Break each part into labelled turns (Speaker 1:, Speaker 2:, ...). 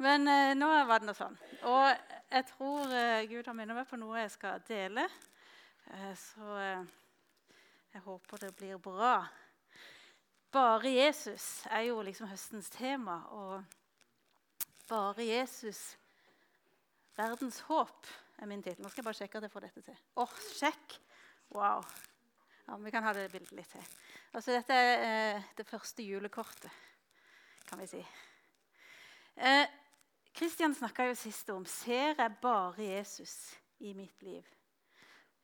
Speaker 1: Men eh, nå var det noe sånn. Og jeg tror eh, Gud har minnet meg på noe jeg skal dele. Eh, så eh, jeg håper det blir bra. Bare Jesus er jo liksom høstens tema. Og bare Jesus, verdens håp, er min tittel. Nå skal jeg bare sjekke at jeg får dette til. Åh, oh, sjekk! Wow. Ja, Vi kan ha det bildet litt til. Altså, dette er eh, det første julekortet, kan vi si. Kristian snakka jo sist om ser jeg bare Jesus i mitt liv.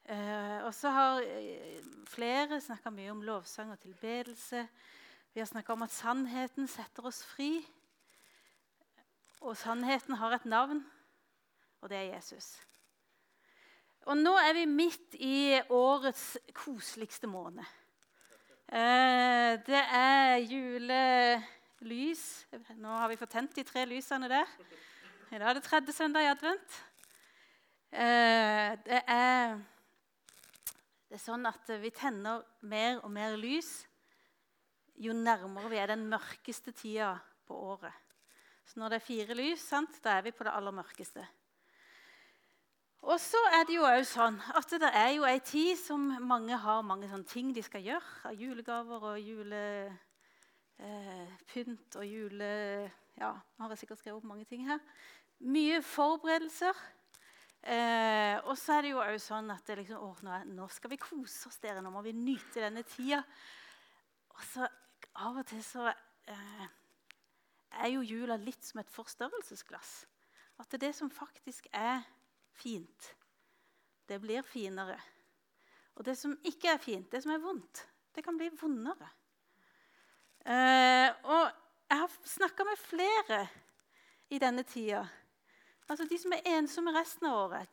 Speaker 1: Eh, og så har eh, flere snakka mye om lovsang og tilbedelse. Vi har snakka om at sannheten setter oss fri. Og sannheten har et navn, og det er Jesus. Og nå er vi midt i årets koseligste måned. Eh, det er julelys. Nå har vi fått tent de tre lysene der. I dag er det tredje søndag i advent. Eh, det er, det er sånn at vi tenner mer og mer lys jo nærmere vi er den mørkeste tida på året. Så når det er fire lys, sant, da er vi på det aller mørkeste. Og så er det jo òg sånn at det er jo ei tid som mange har mange sånne ting de skal gjøre. Av julegaver og julepynt eh, og jule... Ja, nå har jeg sikkert skrevet opp mange ting her. Mye forberedelser. Eh, og så er det jo òg sånn at liksom, å, nå, nå, skal vi kose oss, dere. Nå må vi nyte denne tida. Og så av og til så eh, er jo jula litt som et forstørrelsesglass. At det er det som faktisk er fint, det blir finere. Og det som ikke er fint, det som er vondt, det kan bli vondere. Eh, og jeg har snakka med flere i denne tida. Altså De som er ensomme resten av året.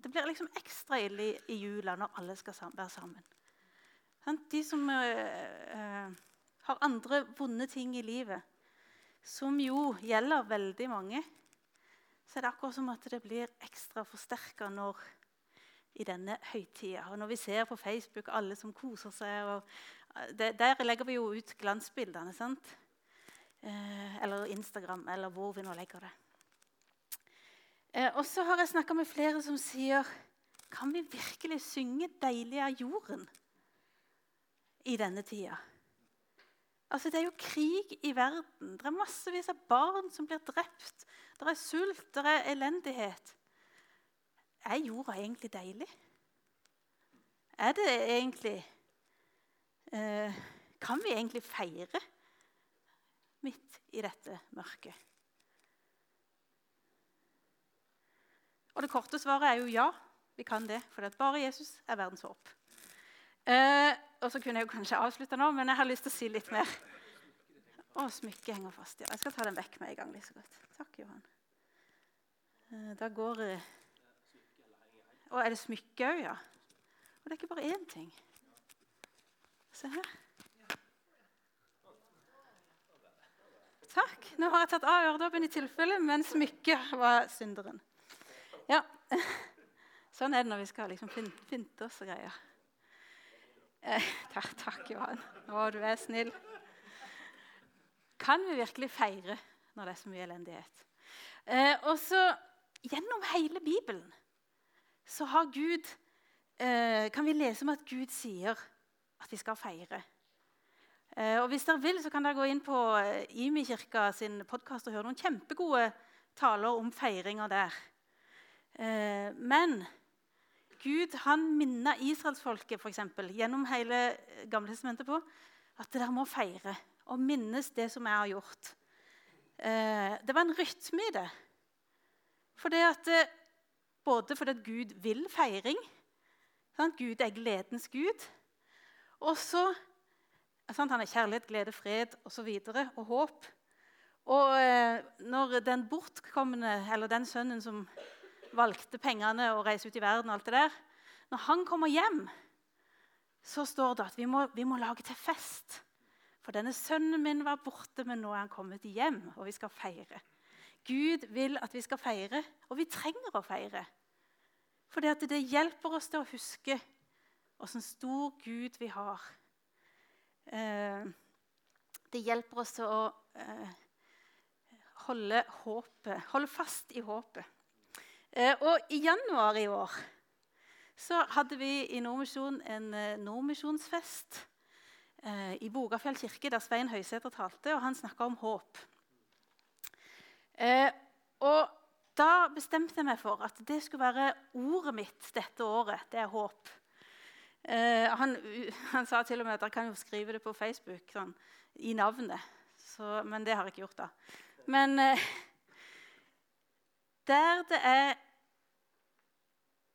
Speaker 1: Det blir liksom ekstra ille i, jula når alle skal være sammen. De som eh, har andre vonde ting i livet, som jo gjelder veldig mange så er det akkurat som at det blir ekstra forsterka i denne høytida. Og når vi ser på Facebook alle som koser seg eh, det, Der legger vi jo ut glansbildene. sant? Eh, eller Instagram, eller hvor vi nå legger det. Eh, og så har jeg snakka med flere som sier Kan vi virkelig synge 'Deilig av jorden' i denne tida? Altså, Det er jo krig i verden. Det er massevis av barn som blir drept. Det er sult, det er elendighet. Er jorda egentlig deilig? Er det egentlig eh, Kan vi egentlig feire midt i dette mørket? Og det korte svaret er jo ja, vi kan det. For bare Jesus er verdens håp. Eh, og så kunne jeg jo kanskje avslutte nå, men jeg har lyst til å si litt mer. Å, smykket henger fast. ja. Jeg skal ta den vekk med en gang. like så godt. Takk, Johan. Eh, da går eh, Å, er det smykke òg, ja? Og det er ikke bare én ting. Se her. Takk. Nå har jeg tatt av øredobben i tilfelle, men smykket var synderen. Ja. Sånn er det når vi skal liksom pynte oss og greier. Eh, takk, takk, Johan. Å, du er snill. Kan vi virkelig feire når det er så mye elendighet? Eh, og så Gjennom hele Bibelen så har Gud, eh, kan vi lese om at Gud sier at vi skal feire. Eh, og Hvis dere vil, så kan dere gå inn på eh, Imi kirka sin podkast og høre noen kjempegode taler om feiringer der. Men Gud han minner israelsfolket gjennom hele Gamle testamentet på at dere må feire og minnes det som jeg har gjort. Det var en rytme i det. For det at, både fordi at Gud vil feiring sant? Gud er gledens gud. Og så sant? Han er kjærlighet, glede, fred osv. Og, så og håp. Og eh, når den bortkomne, eller den sønnen som valgte pengene og reise ut i verden, og alt det der, når han kommer hjem, så står det at vi må, vi må lage til fest. For denne sønnen min var borte, men nå er han kommet hjem, og vi skal feire. Gud vil at vi skal feire, og vi trenger å feire. For det, hjelper oss til å huske åssen stor Gud vi har. Eh, det hjelper oss til å eh, holde, håpet, holde fast i håpet. Eh, og i januar i år så hadde vi i Nordmisjon en nordmisjonsfest i Bogafjell kirke, der Svein Høysæter talte, og han snakka om håp. Og da bestemte jeg meg for at det skulle være ordet mitt dette året. Det er håp. Eh, han, han, sa til og med at dere kan jo skrive det på Facebook sånn, i navnet. Så, men det har jeg ikke gjort, da. Men eh, der det er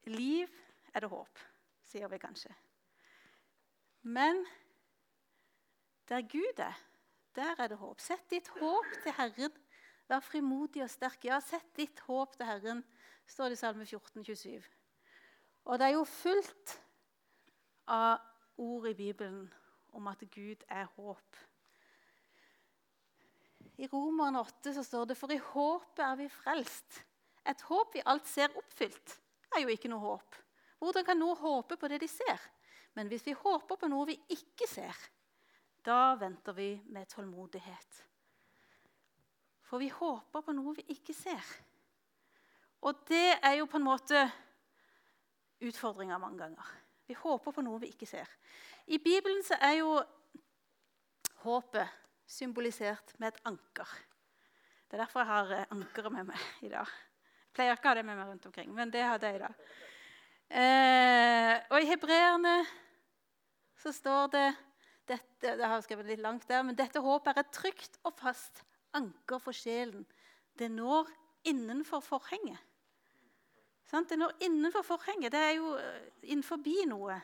Speaker 1: liv, er det håp, sier vi kanskje. Men der Gud er, der er det håp. Sett ditt håp til Herren. Vær frimodig og sterk. Ja, sett ditt håp til Herren, står det i Salme 14, 27. Og det er jo fullt av ord i Bibelen om at Gud er håp. I Romerne 8 så står det for i håpet er vi frelst. Et håp vi alt ser oppfylt, er jo ikke noe håp. Hvordan kan noe håpe på det de ser? Men hvis vi håper på noe vi ikke ser, da venter vi med tålmodighet. For vi håper på noe vi ikke ser. Og det er jo på en måte utfordringa mange ganger. Vi håper på noe vi ikke ser. I Bibelen så er jo håpet symbolisert med et anker. Det er derfor jeg har eh, ankeret med meg i dag. Jeg pleier ikke å ha det med meg rundt omkring, men det hadde jeg i dag. Eh, og i hebreerne så står det dette, det har jeg skrevet litt langt der, men dette håpet er et trygt og fast anker for sjelen. Det når innenfor forhenget. Det når innenfor forhenget. Det er jo eh, innenfor noe.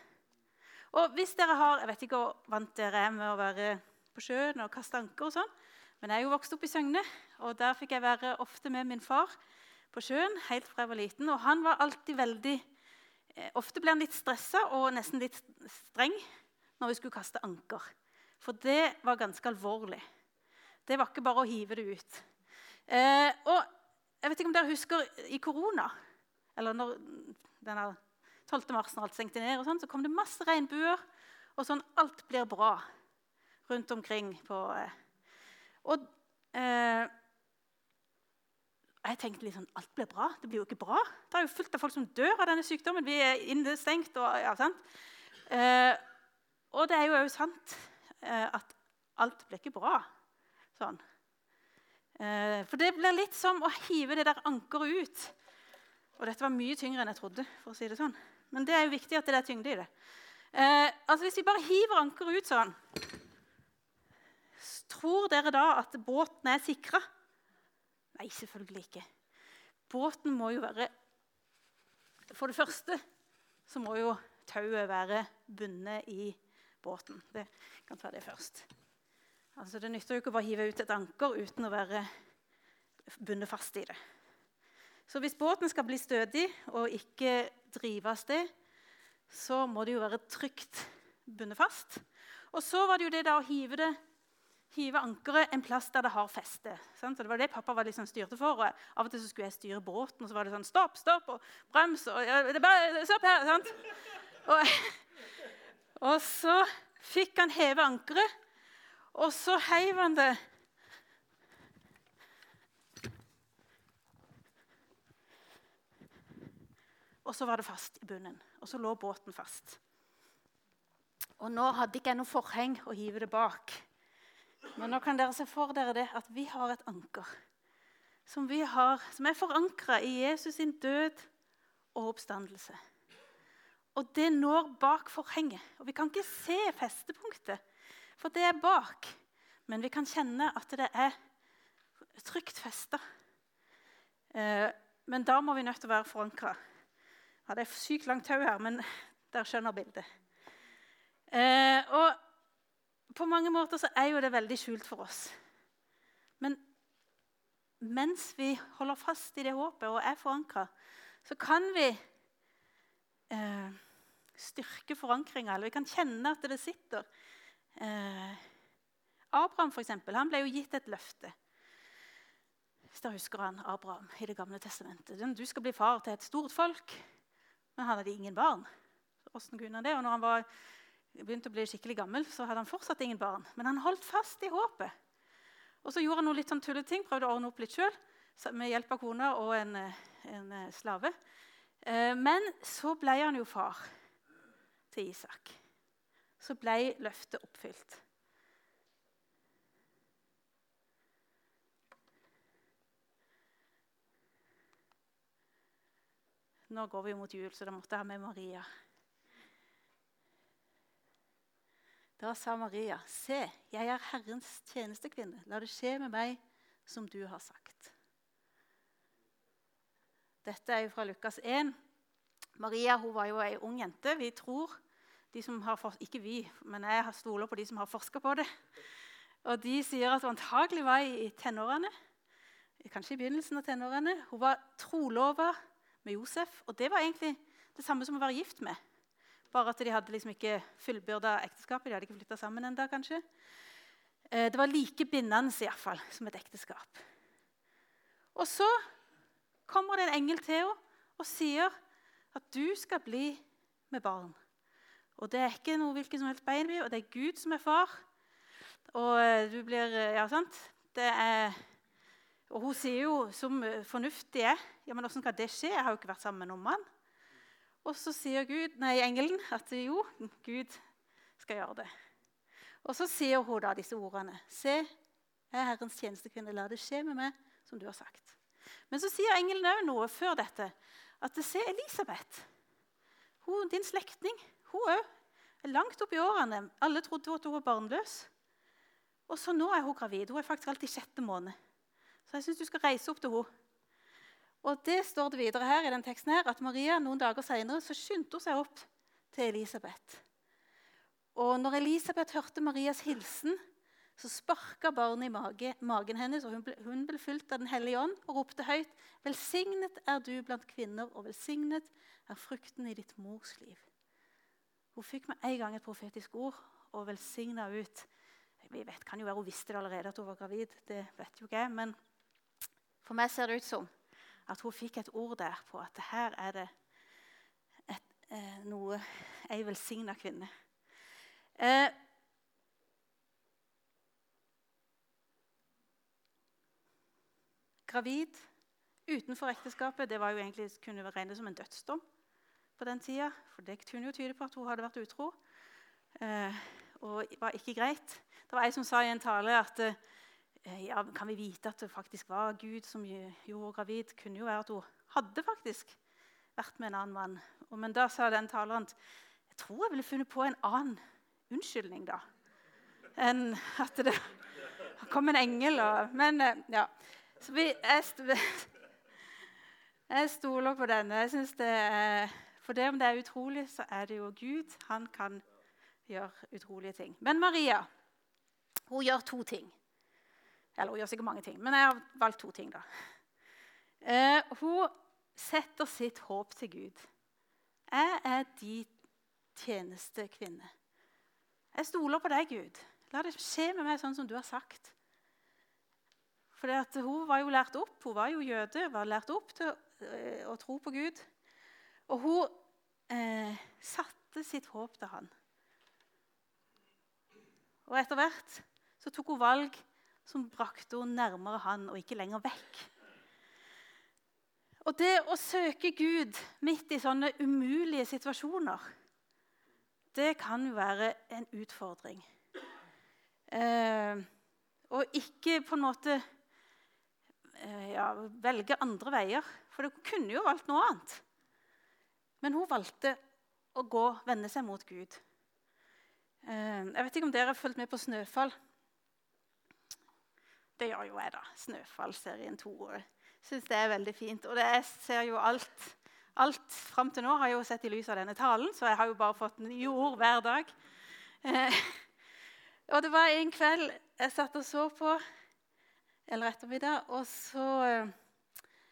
Speaker 1: Og hvis dere har, Jeg vet ikke hvor vant dere er med å være på sjøen og kaste anker og sånn, men jeg er jo vokst opp i Søgne, og der fikk jeg være ofte med min far på sjøen helt fra jeg var liten. Og han var alltid veldig eh, Ofte ble han litt stressa og nesten litt streng når vi skulle kaste anker. For det var ganske alvorlig. Det var ikke bare å hive det ut. Eh, og jeg vet ikke om dere husker i korona, eller når denne 12. mars, når alt stengte ned, og sånn, så kom det masse regnbuer. Og sånn alt blir bra rundt omkring på eh, Og eh, jeg tenkte litt sånn Alt blir bra. Det blir jo ikke bra. Det er jo fullt av folk som dør av denne sykdommen. Vi er innestengt. og ja? Eh, og det er jo òg sant eh, at alt blir ikke bra sånn. Eh, for det blir litt som å hive det der ankeret ut. Og dette var mye tyngre enn jeg trodde. for å si det sånn. Men det er jo viktig at det er tyngde i det. Eh, altså Hvis vi bare hiver ankeret ut sånn, tror dere da at båten er sikra? Nei, selvfølgelig ikke. Båten må jo være For det første så må jo tauet være bundet i båten. Det kan ta det først. Altså, det nytter jo ikke å bare hive ut et anker uten å være bundet fast i det. Så hvis båten skal bli stødig og ikke drive av sted, så må det jo være trygt bundet fast. Og så var det jo det da å hive, det, hive ankeret en plass der det har feste. Sant? Så det var det pappa var liksom styrte for. og Av og til så skulle jeg styre båten, og så var det sånn Stopp, stopp, og brems. og ja, det bare, Stopp her! sant? Og, og så fikk han heve ankeret, og så heiv han det Og så var det fast i bunnen. Og så lå båten fast. Og nå hadde ikke jeg noe forheng å hive det bak. Men nå kan dere se for dere det at vi har et anker som, har, som er forankra i Jesus sin død og oppstandelse. Og det når bak forhenget. Og vi kan ikke se festepunktet, for det er bak. Men vi kan kjenne at det er trygt festa. Eh, men da må vi nødt til å være forankra. Ja, det er sykt langt tau her, men dere skjønner bildet. Eh, og på mange måter så er jo det veldig skjult for oss. Men mens vi holder fast i det håpet og er forankra, så kan vi eh, styrke forankringa, eller vi kan kjenne at det sitter. Eh, Abraham for eksempel, han ble jo gitt et løfte. Hvis dere husker han, Abraham i Det gamle testamentet. Du skal bli far til et stort folk. Men han hadde ingen barn. Kunne han det? Og når han var, begynte å bli skikkelig gammel, så hadde han fortsatt ingen barn. Men han holdt fast i håpet. Og så gjorde han noen litt sånn tulleting, prøvde å ordne opp litt sjøl med hjelp av kona og en, en slave. Men så ble han jo far til Isak. Så ble løftet oppfylt. Nå går vi mot jul, så da måtte jeg ha med Maria. Da sa Maria, 'Se, jeg er Herrens tjenestekvinne. La det skje med meg som du har sagt.' Dette er jo fra Lukas 1. Maria hun var jo ei ung jente. Vi tror, de som har, Ikke vi, men jeg stoler på de som har forska på det. Og De sier at hun antagelig var i tenårene. Kanskje i begynnelsen av tenårene. Hun var trolova med Josef. Og det var egentlig det samme som å være gift med. Bare at de hadde liksom ikke fullbyrda ekteskapet. De hadde ikke flytta sammen enda, kanskje. Eh, det var like bindende i fall, som et ekteskap. Og så kommer det en engel til henne og sier at du skal bli med barn. Og det er ikke noe hvilken som helst baby, og det er Gud som er far. Og eh, du blir eh, Ja, sant? Det er Og hun sier jo, som fornuftig er, ja, men åssen kan det skje? Jeg har jo ikke vært sammen med noen mann. Og så sier Gud, nei, engelen at jo, Gud skal gjøre det. Og så sier hun da disse ordene. Se, jeg er Herrens tjenestekvinne. La det skje med meg som du har sagt. Men så sier engelen òg noe før dette. At se Elisabeth, hun, din slektning, hun òg langt opp i årene. Alle trodde at hun var barnløs. Og så nå er hun gravid. Hun er faktisk alltid sjette måned. Så jeg syns du skal reise opp til henne. Og det står det videre her i den teksten her, at Maria noen dager senere skyndte hun seg opp til Elisabeth. Og når Elisabeth hørte Marias hilsen, så sparka barnet i mage, magen hennes, og hun ble, hun ble fylt av Den hellige ånd og ropte høyt.: Velsignet er du blant kvinner, og velsignet er frukten i ditt mors liv. Hun fikk med en gang et profetisk ord og velsigna ut. Vi vet, kan jo være Hun visste det allerede at hun var gravid, det vet jo ikke jeg. Men for meg ser det ut som at hun fikk et ord der på at her er det et, eh, noe Ei velsigna kvinne. Eh, gravid utenfor ekteskapet det var jo egentlig, kunne regnes som en dødsdom på den tida. For det kunne jo tyde på at hun hadde vært utro. Eh, og var ikke greit. Det var ei som sa i en tale at eh, ja, kan vi vite at det faktisk var Gud som gjorde henne gravid? kunne jo være at hun hadde faktisk vært med en annen mann. Og, men da sa den taleren at jeg tror jeg ville funnet på en annen unnskyldning da, enn at det kom en engel. Og, men eh, ja. Så vi, jeg, jeg stoler på denne. Jeg synes det er, For det om det er utrolig, så er det jo Gud. Han kan gjøre utrolige ting. Men Maria hun gjør to ting. Eller hun gjør sikkert mange ting, men jeg har valgt to ting. da. Eh, hun setter sitt håp til Gud. Jeg er din tjenestekvinne. Jeg stoler på deg, Gud. La det skje med meg sånn som du har sagt. For hun var jo lært opp, hun var jo jøde, var lært opp til eh, å tro på Gud. Og hun eh, satte sitt håp til han. Og etter hvert så tok hun valg som brakte henne nærmere han og ikke lenger vekk. Og det å søke Gud midt i sånne umulige situasjoner, det kan jo være en utfordring. Eh, og ikke på en måte Eh, ja, velge andre veier. For du kunne jo valgt noe annet. Men hun valgte å gå, vende seg mot Gud. Eh, jeg vet ikke om dere har fulgt med på 'Snøfall'. Det gjør jo jeg, da. 'Snøfall'-serien 2. Jeg syns det er veldig fint. Og jeg ser jo alt Alt fram til nå har jeg jo sett i lys av denne talen, så jeg har jo bare fått nye ord hver dag. Eh, og det var en kveld jeg satt og så på eller ettermiddag. Og så eh,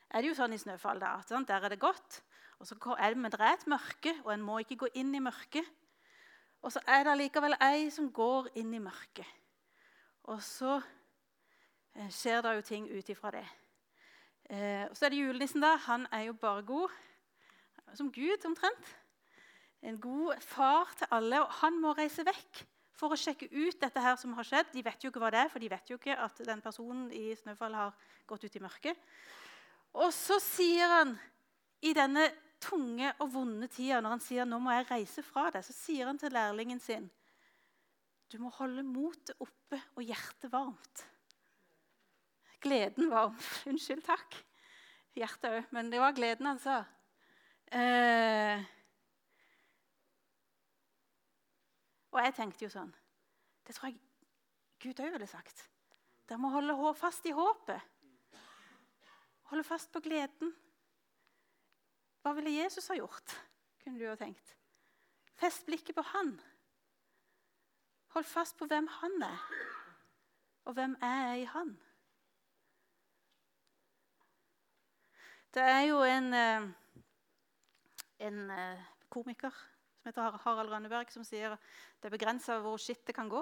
Speaker 1: er det jo sånn i Snøfall da, at der er det godt. Og så er det, men det er et mørke, og en må ikke gå inn i mørket. Og så er det likevel ei som går inn i mørket. Og så eh, skjer det jo ting ut ifra det. Eh, og så er det julenissen, da. Han er jo bare god. Som Gud, omtrent. En god far til alle. Og han må reise vekk for å sjekke ut dette her som har skjedd. De vet jo ikke hva det er, for de vet jo ikke at den personen i Snøfall har gått ut i mørket. Og så sier han i denne tunge og vonde tida, når han sier 'nå må jeg reise fra deg', så sier han til lærlingen sin du må holde motet oppe og hjertet varmt. Gleden varm. Unnskyld, takk. Hjertet òg. Men det var gleden han sa. Eh, og jeg tenkte jo sånn Det tror jeg Gud òg ville sagt. Dere må holde fast i håpet. Holde fast på gleden. Hva ville Jesus ha gjort? kunne du jo tenkt. Fest blikket på han. Hold fast på hvem han er, og hvem jeg er i han. Det er jo en, eh, en eh, komiker som heter Harald Rønneberg, som sier det er begrensa hvor skittet kan gå.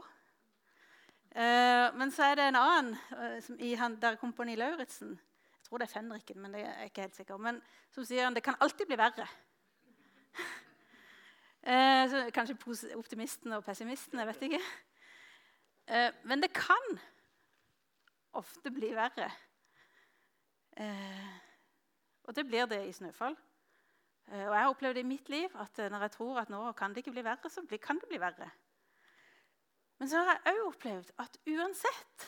Speaker 1: Eh, men så er det en annen i der Kompani Lauritzen tror det er Fenriken, men det er jeg ikke helt sikker. Men som sier det kan alltid bli verre. Eh, kanskje optimistene og pessimistene, jeg vet ikke. Eh, men det kan ofte bli verre. Eh, og det blir det i snøfall. Eh, og jeg har opplevd i mitt liv at eh, når jeg tror at nå kan det ikke bli verre, så kan det bli verre. Men så har jeg òg opplevd at uansett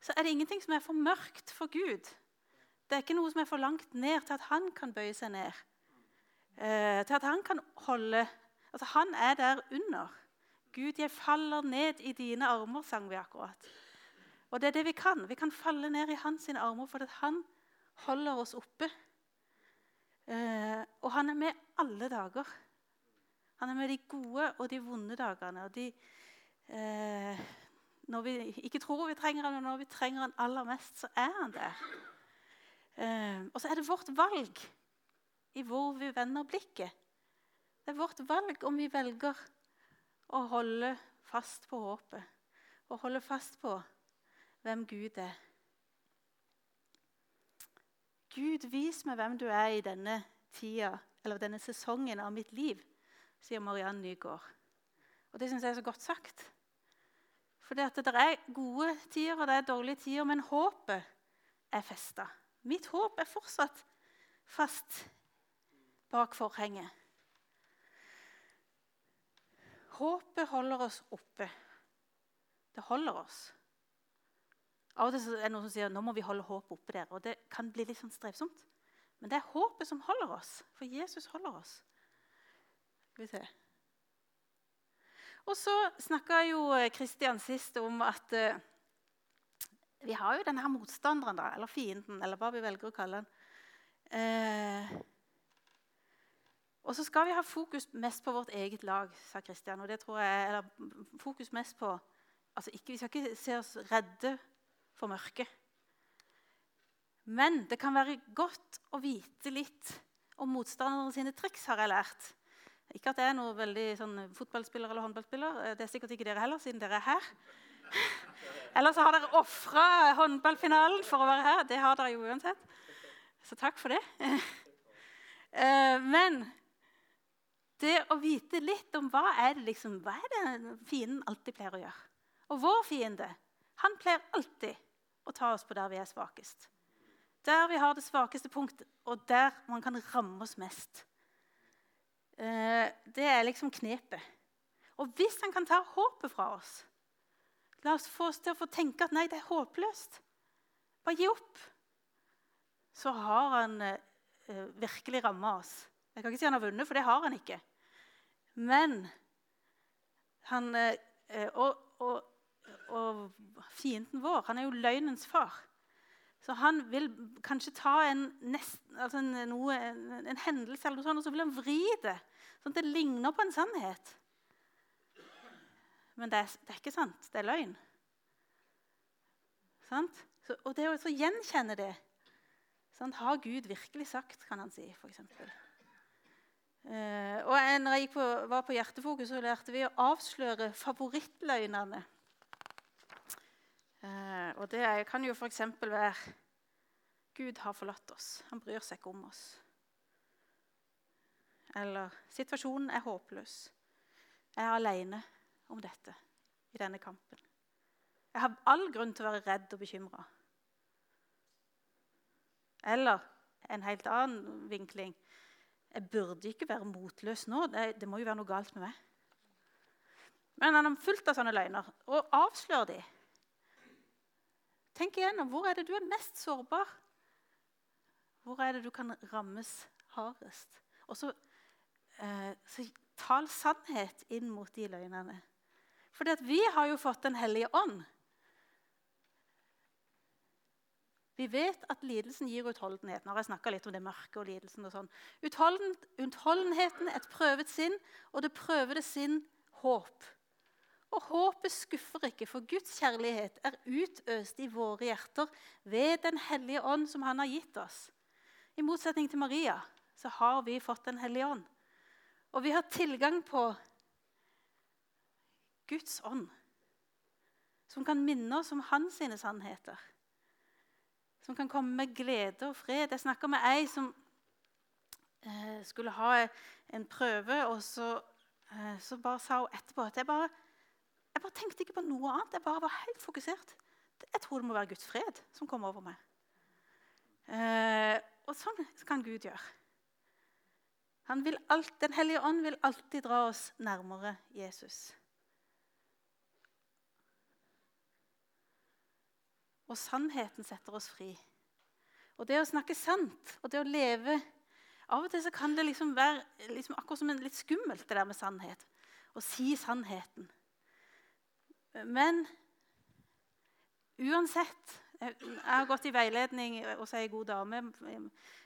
Speaker 1: så er det ingenting som er for mørkt for Gud. Det er ikke noe som er for langt ned til at han kan bøye seg ned. Eh, til at han kan holde Altså, Han er der under. Gud, jeg faller ned i dine armer, sang vi akkurat. Og det er det vi kan. Vi kan falle ned i hans armer fordi han holder oss oppe. Eh, og han er med alle dager. Han er med de gode og de vonde dagene. Og de, eh, når vi ikke tror vi trenger han, og når vi trenger han aller mest, så er han der. Eh, og så er det vårt valg i hvor vi vender blikket. Det er vårt valg om vi velger å holde fast på håpet og holde fast på hvem Gud er. Gud, vis meg hvem du er i denne tida, eller denne sesongen av mitt liv, sier Mariann Nygaard. Og Det syns jeg er så godt sagt. For det, det er gode tider og det er dårlige tider, men håpet er festa. Mitt håp er fortsatt fast bak forhenget. Håpet holder oss oppe. Det holder oss. Av og til er det noen som sier nå må vi holde håpet oppe der. Og det kan bli litt sånn strevsomt. Men det er håpet som holder oss, for Jesus holder oss. Skal vi se. Og så snakka jo Kristian sist om at uh, vi har jo denne motstanderen, da, eller fienden, eller hva vi velger å kalle den. Eh, og så skal vi ha fokus mest på vårt eget lag, sa Kristian. Og det tror jeg, eller fokus mest på altså ikke, Vi skal ikke se oss redde for mørket. Men det kan være godt å vite litt om motstanderen sine triks, har jeg lært. Ikke at jeg er noe veldig sånn, fotballspiller eller håndballspiller. Det er sikkert ikke dere heller, siden dere er her. Eller så har dere ofra håndballfinalen for å være her. Det har dere jo uansett. Så takk for det. Eh, men det å vite litt om hva er det liksom, hva er det fienden alltid pleier å gjøre. Og vår fiende han pleier alltid å ta oss på der vi er svakest. Der vi har det svakeste punktet, og der man kan ramme oss mest. Eh, det er liksom knepet. Og hvis han kan ta håpet fra oss La oss få oss til å få tenke at nei, det er håpløst. Bare gi opp. Så har han eh, virkelig ramma oss. Jeg kan ikke si han har vunnet, for det har han ikke. Men han, eh, og, og, og, fienden vår, han er jo løgnens far. Så han vil kanskje ta en, nest, altså en, noe, en, en hendelse eller noe sånt, og så vil han vri det sånn at det ligner på en sannhet. Men det er, det er ikke sant. Det er løgn. Sant? Så, og det å gjenkjenne det sant? Har Gud virkelig sagt, kan han si, f.eks. Uh, og når jeg på, var på Hjertefokus, så lærte vi å avsløre favorittløgnene. Uh, og det kan jo f.eks. være Gud har forlatt oss. Han bryr seg ikke om oss. Eller situasjonen er håpløs. Jeg er aleine om dette. i denne kampen. Jeg har all grunn til å være redd og bekymra. Eller en helt annen vinkling Jeg burde ikke være motløs nå. Det, det må jo være noe galt med meg. Men han er fullt av sånne løgner. Og avslør de. Tenk igjennom. Hvor er det du er mest sårbar? Hvor er det du kan rammes hardest? Og så, eh, så tal sannhet inn mot de løgnene. For vi har jo fått Den hellige ånd. Vi vet at lidelsen gir utholdenhet. Nå har jeg snakka litt om det mørke og lidelsen. og sånn. Utholden, utholdenheten et prøvet sinn, og det prøvede sinn håp. Og håpet skuffer ikke, for Guds kjærlighet er utøst i våre hjerter ved Den hellige ånd som Han har gitt oss. I motsetning til Maria så har vi fått Den hellige ånd. Og vi har tilgang på Guds ånd, som kan minne oss om hans sine sannheter som kan komme med glede og fred. Jeg snakka med ei som eh, skulle ha en prøve, og så, eh, så, bare sa hun etterpå at jeg bare, jeg bare tenkte ikke på noe annet. Jeg bare var helt fokusert. Jeg tror det må være Guds fred som kommer over meg. Eh, og sånn kan Gud gjøre. Alt, den hellige ånd vil alltid dra oss nærmere Jesus. Og sannheten setter oss fri. Og det å snakke sant og det å leve Av og til så kan det liksom være liksom akkurat som en litt skummelt, det der med sannhet. Å si sannheten. Men uansett Jeg har gått i veiledning hos ei god dame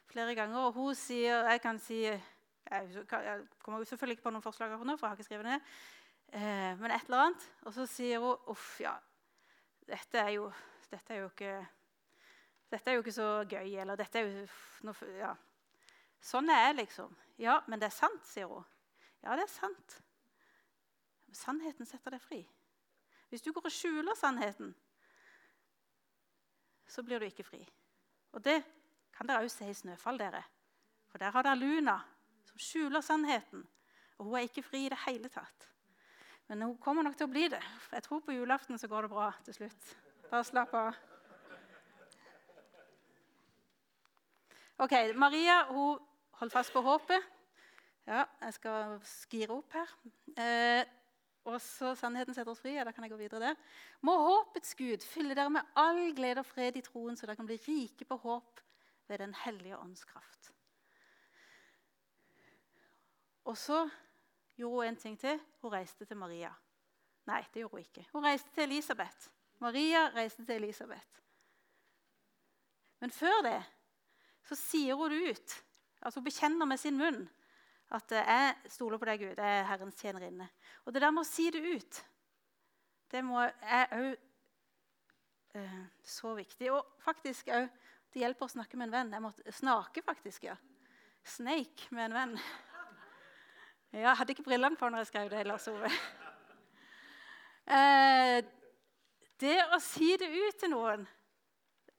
Speaker 1: flere ganger, og hun sier Jeg kan si Jeg kommer selvfølgelig ikke på noen forslag for nå, for jeg har ikke skrevet ned. Eh, men et eller annet. Og så sier hun uff, ja, dette er jo dette er jo ikke, er jo ikke så gøy. Eller dette er jo noe, ja. Sånn er jeg, liksom. Ja, men det er sant, sier hun. Ja, det er sant. Sannheten setter deg fri. Hvis du går og skjuler sannheten, så blir du ikke fri. Og det kan dere òg se i 'Snøfall', dere. For der har dere Luna, som skjuler sannheten. Og hun er ikke fri i det hele tatt. Men hun kommer nok til å bli det. Jeg tror på julaften så går det bra til slutt. Bare slapp av. Ok, Maria hun holdt fast på håpet. Ja, jeg skal skire opp her. Eh, og så Sannheten setter oss fri. Ja, da kan jeg gå videre der. Må håpets Gud fylle dere med all glede og fred i troen, så dere kan bli rike på håp ved Den hellige ånds kraft. Og så gjorde hun en ting til. Hun reiste til Maria. Nei, det gjorde hun ikke. Hun reiste til Elisabeth. Maria reiste til Elisabeth. Men før det så sier hun det ut. Altså Hun bekjenner med sin munn at 'jeg stoler på deg, Gud. Jeg er Herrens tjenerinne'. Og det der med å si det ut, det må, er òg eh, så viktig. Og faktisk òg Det hjelper å snakke med en venn. Jeg måtte snake, faktisk. ja. Snake med en venn. Jeg hadde ikke brillene på når jeg skrev det. Lars Ove. Eh, det å si det ut til noen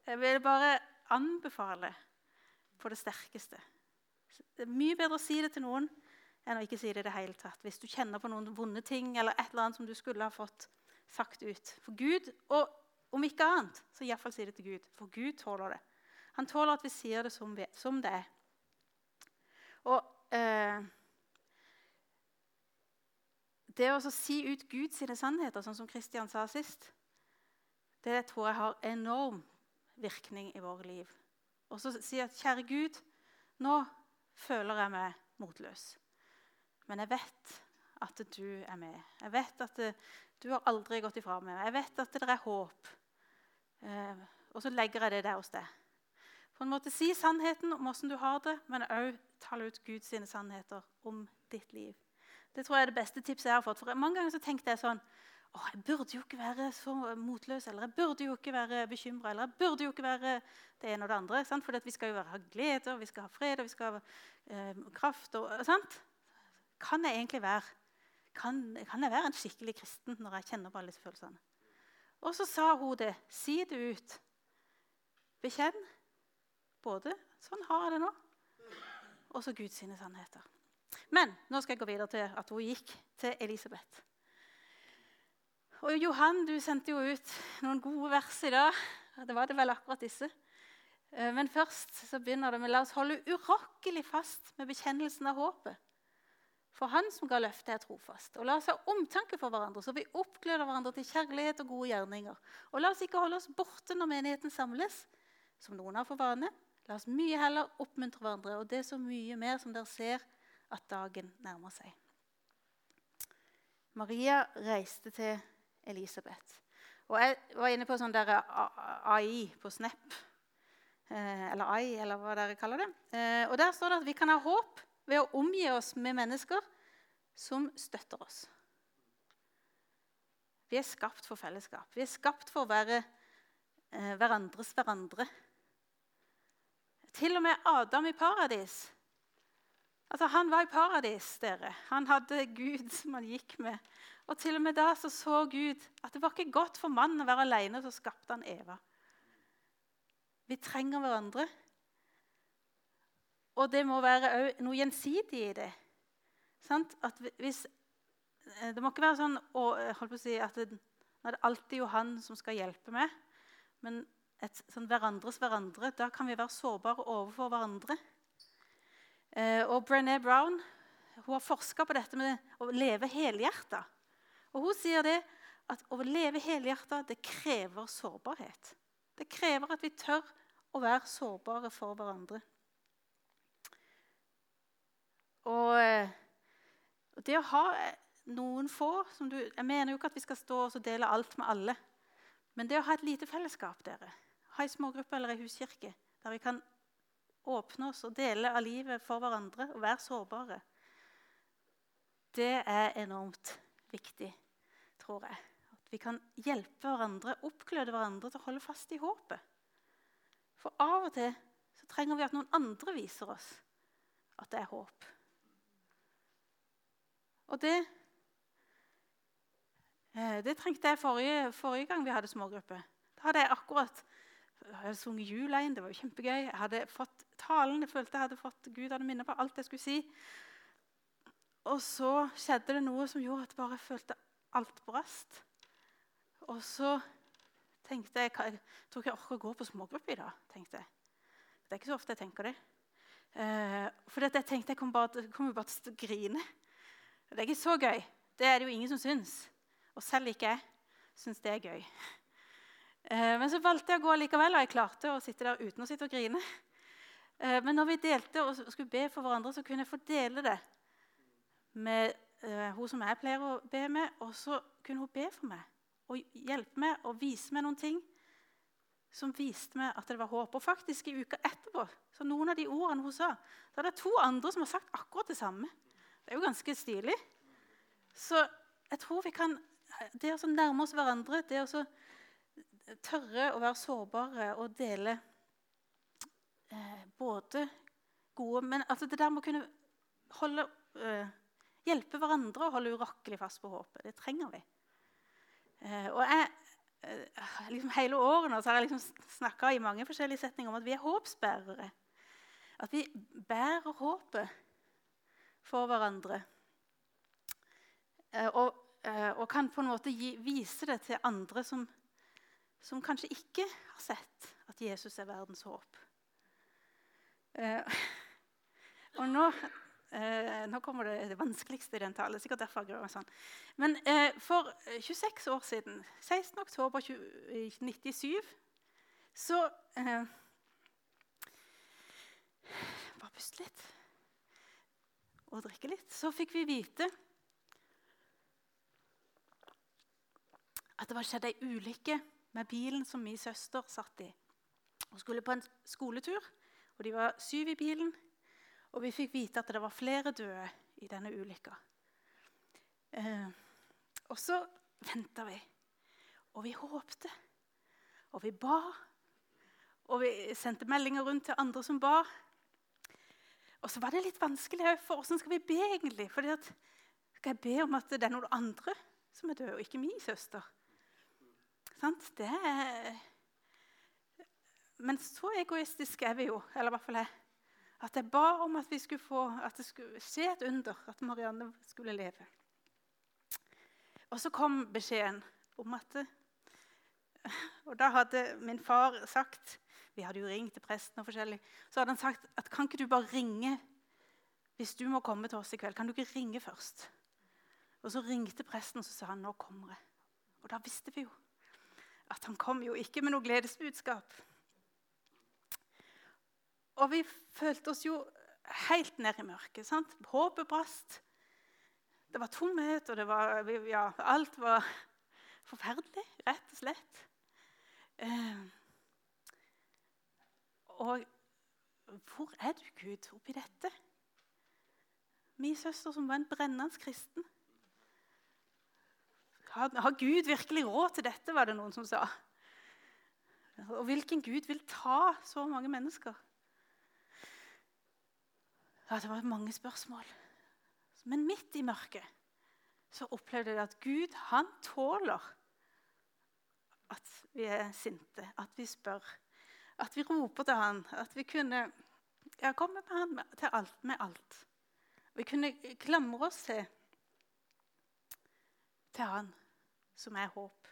Speaker 1: Jeg vil bare anbefale på det sterkeste. Det er mye bedre å si det til noen enn å ikke si det i det hele tatt. Hvis du kjenner på noen vonde ting eller et eller annet som du skulle ha fått sagt ut. For Gud, og om ikke annet, så iallfall si det til Gud. For Gud tåler det. Han tåler at vi sier det som, vi, som det er. Og eh, det å si ut Guds sannheter, sånn som Kristian sa sist det tror jeg har enorm virkning i våre liv. Og så si at 'Kjære Gud, nå føler jeg meg motløs.' Men jeg vet at du er med. Jeg vet at du har aldri gått ifra meg. Jeg vet at det er håp. Eh, og så legger jeg det der hos deg. På en måte Si sannheten om åssen du har det, men òg tale ut Guds sannheter om ditt liv. Det tror jeg er det beste tipset jeg har fått. For Mange ganger så tenkte jeg sånn å, jeg burde jo ikke være så motløs, eller jeg burde jo ikke være bekymra, eller jeg burde jo ikke være det ene og det andre. For vi skal jo ha glede, og vi skal ha fred, og vi skal ha eh, kraft. Og, sant? Kan jeg egentlig være kan, kan, jeg være en skikkelig kristen når jeg kjenner på alle disse følelsene? Og så sa hun det. Si det ut. Bekjenn både 'Sånn har jeg det nå', og så Guds sannheter. Men nå skal jeg gå videre til at hun gikk til Elisabeth. Og Johan, du sendte jo ut noen gode vers i dag. Det var det vel akkurat disse. Eh, men først så begynner det med la oss holde urokkelig fast med bekjennelsen av håpet. For Han som ga løftet, er trofast. Og la oss ha omtanke for hverandre, så vi oppgløder hverandre til kjærlighet og gode gjerninger. Og la oss ikke holde oss borte når menigheten samles, som noen har for vane. La oss mye heller oppmuntre hverandre, og det er så mye mer som dere ser at dagen nærmer seg. Maria reiste til Elisabeth. Og jeg var inne på sånn der AI på Snap. Eh, eller AI, eller hva dere kaller det. Eh, og Der står det at vi kan ha håp ved å omgi oss med mennesker som støtter oss. Vi er skapt for fellesskap. Vi er skapt for å være eh, hverandres hverandre. Til og med Adam i paradis. Altså, Han var i paradis, dere. Han hadde Gud som han gikk med. Og til og med da så, så Gud at det var ikke godt for mannen å være alene, så skapte han Eva. Vi trenger hverandre. Og det må være noe gjensidig i det. Hvis, eh, det må ikke være sånn å, si, at det, er alltid jo han som skal hjelpe meg. Men et sånn hverandres hverandre, da kan vi være sårbare overfor hverandre. Eh, og Brené Brown hun har forska på dette med å leve helhjerta. Og hun sier det at å leve helhjerta det krever sårbarhet. Det krever at vi tør å være sårbare for hverandre. Og eh, det å ha eh, noen få du, Jeg mener jo ikke at vi skal stå og dele alt med alle. Men det å ha et lite fellesskap, dere, ha ei smågruppe eller ei huskirke, der vi kan åpne oss og dele av livet for hverandre og være sårbare, det er enormt viktig, tror jeg. At vi kan hjelpe hverandre, oppgløde hverandre til å holde fast i håpet. For av og til så trenger vi at noen andre viser oss at det er håp. Og det, eh, det trengte jeg forrige, forrige, gang vi hadde smågruppe. Da hadde jeg akkurat jeg hadde sunget julein, det var jo kjempegøy. Jeg hadde fått talen, jeg følte jeg hadde fått Gud hadde minnet på alt jeg skulle si. Og så skjedde det noe som gjorde at jeg bare følte alt brast. Og så tenkte jeg jeg tror ikke jeg orker å gå på smågruppe i dag. tenkte jeg. Det er ikke så ofte jeg tenker det. Eh, for jeg tenkte jeg kommer bare, kom bare til å grine. Det er ikke så gøy. Det er det jo ingen som syns. Og selv ikke jeg syns det er gøy. Eh, men så valgte jeg å gå likevel, og jeg klarte å sitte der uten å sitte og grine. Eh, men når vi delte og skulle be for hverandre, så kunne jeg få dele det med uh, hun som jeg pleier å be med, og så kunne hun be for meg og hjelpe meg og vise meg noen ting som viste meg at det var håp. Og faktisk i uka etterpå, så noen av de ordene hun sa, så er det to andre som har sagt akkurat det samme. Det er jo ganske stilig. Så jeg tror vi kan Det å nærme oss hverandre, det å tørre å være sårbare og dele eh, både gode Men altså det der med å kunne holde, eh, hjelpe hverandre og holde urokkelig fast på håpet, det trenger vi. Eh, og jeg, eh, liksom Hele året nå så har jeg liksom snakka i mange forskjellige setninger om at vi er håpsbærere. At vi bærer håpet for hverandre. Eh, og, eh, og, kan på en måte gi, vise det til andre som, som, kanskje ikke har sett at Jesus er verdens håp. Eh, og nå, nå kommer det, det vanskeligste i den talen. sikkert derfor jeg sånn. Men for 26 år siden, 16. oktober 1997, så Bare puste litt og drikke litt, så fikk vi vite at det var skjedd ei ulykke med bilen som min søster satt i. Hun skulle på en skoletur, og de var syv i bilen. Og vi fikk vite at det var flere døde i denne ulykka. Eh, og så venta vi, og vi håpte, og vi ba. Og vi sendte meldinger rundt til andre som ba. Og så var det litt vanskelig for hvordan skal vi be egentlig? At, skal jeg be om at det er noen andre som er døde, og ikke min søster? Sant? Det er... Men så egoistiske er vi jo, eller i hvert fall jeg. At jeg ba om at, få, at det skulle skje et under, at Marianne skulle leve. Og så kom beskjeden om at Og da hadde min far sagt Vi hadde jo ringt til presten og forskjellig. Så hadde han sagt at kan ikke du bare ringe hvis du må komme til oss i kveld. Kan du ikke ringe først? Og så ringte presten og så sa han, nå kommer jeg. Og da visste vi jo at han kom jo ikke med noe gledesbudskap. Og vi følte oss jo helt ned i mørket. sant? Håpet brast. Det var tomhet, og det var, ja, alt var forferdelig, rett og slett. Eh, og hvor er du, Gud, oppi dette? Min søster som var en brennende kristen. Har, har Gud virkelig råd til dette, var det noen som sa. Og hvilken Gud vil ta så mange mennesker? Ja, Det var mange spørsmål. Men midt i mørket så opplevde jeg at Gud han tåler at vi er sinte, at vi spør, at vi roper til han, at vi kunne ja, komme med han til alt, med alt. Vi kunne klamre oss til, til han som er håp.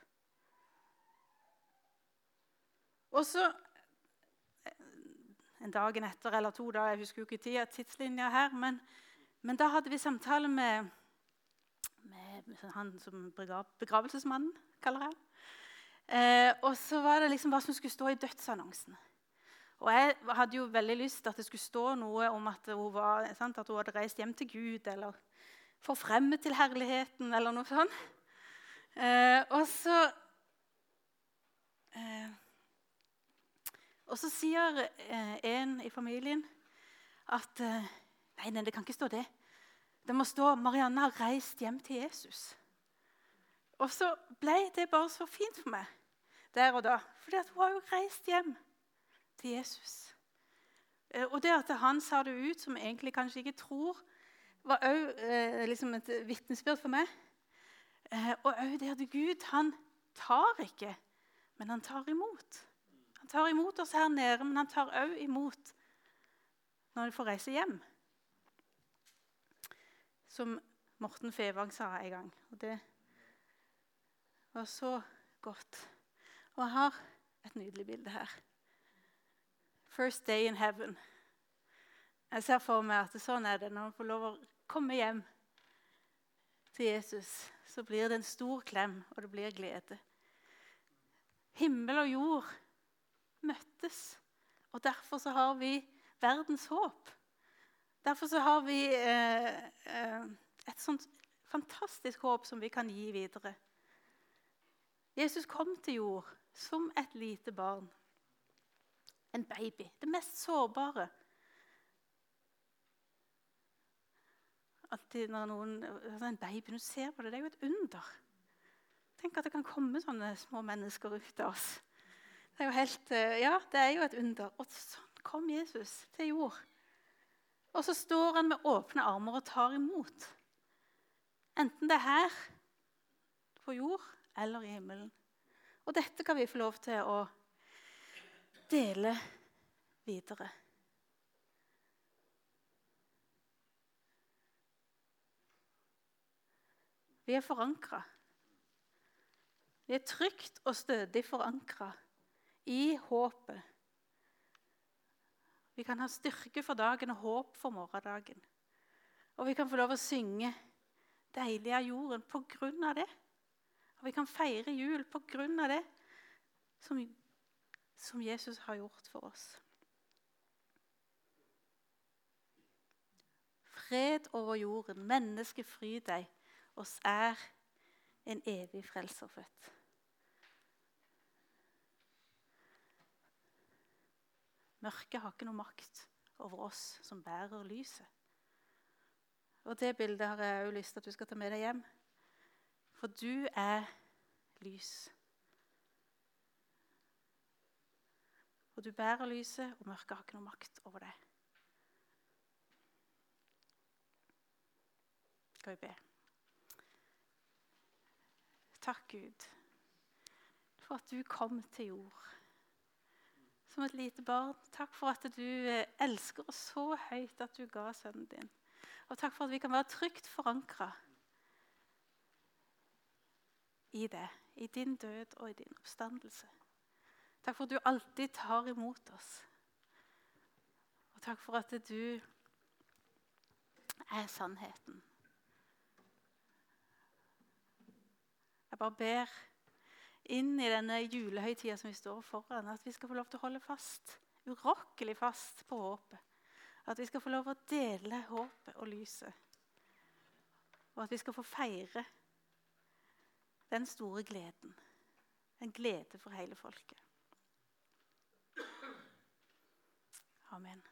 Speaker 1: Og så en dag etter eller to da, jeg husker jo ikke tida, tidslinja her, men, men, da hadde vi samtale med, med han som begravelsesmannen, kaller jeg eh, Og så var det liksom hva som skulle stå i dødsannonsen. Og jeg hadde jo veldig lyst til at det skulle stå noe om at hun, var, sant, at hun hadde reist hjem til Gud, eller forfremmet til herligheten, eller noe sånt. Eh, og så eh, Og så sier eh, en i familien at eh, nei, nei, det kan ikke stå det. Det må stå 'Marianne har reist hjem til Jesus'. Og så ble det bare så fint for meg der og da. fordi hun har jo reist hjem til Jesus. Eh, og det at han sa det ut, som egentlig kanskje ikke tror, var òg eh, liksom et vitnesbyrd for meg. Eh, og òg det at Gud han tar ikke, men han tar imot. Tar imot oss her nede, men han tar òg imot når vi får reise hjem. Som Morten Fevang sa en gang. Og det var så godt. Og jeg har et nydelig bilde her. First day in heaven. Jeg ser for meg at sånn er det når man får lov å komme hjem til Jesus så blir det en stor klem, og det blir glede. Himmel og jord møttes, og derfor så har vi verdens håp. Derfor så har vi eh, eh, et sånt fantastisk håp som vi kan gi videre. Jesus kom til jord som et lite barn. En baby. Det mest sårbare. alltid når noen, altså En baby du ser på det, det er jo et under. Tenk at det kan komme sånne små mennesker ut av oss. Det er jo helt, eh, ja, det er jo et under. Og sånn kom Jesus til jord. Og så står han med åpne armer og tar imot. Enten det er her på jord eller i himmelen. Og dette kan vi få lov til å dele videre. Vi er forankra. Vi er trygt og stødig forankra i håpet. Vi kan ha styrke for dagen og håp for morgendagen. Og vi kan få lov å synge 'Deilig er jorden' på grunn av det. Og vi kan feire jul på grunn av det som, som Jesus har gjort for oss. Fred over jorden, menneske fry deg oss er en evig frelser født. Mørket har ikke noe makt over oss som bærer lyset. Og Det bildet har jeg også lyst til at du skal ta med deg hjem. For du er lys. Og du bærer lyset, og mørket har ikke noe makt over deg. Skal vi be. Takk, Gud, for at du kom til jord som et lite barn. Takk for at du eh, elsker oss så høyt at du ga sønnen din. Og takk for at vi kan være trygt forankra i det. I din død og i din oppstandelse. Takk for at du alltid tar imot oss. Og takk for at du er sannheten. Jeg bare ber inn i denne julehøytida som vi står foran, at vi skal få lov til å holde fast, urokkelig fast på håpet. At vi skal få lov til å dele håpet og lyset. Og at vi skal få feire den store gleden. En glede for hele folket. Amen.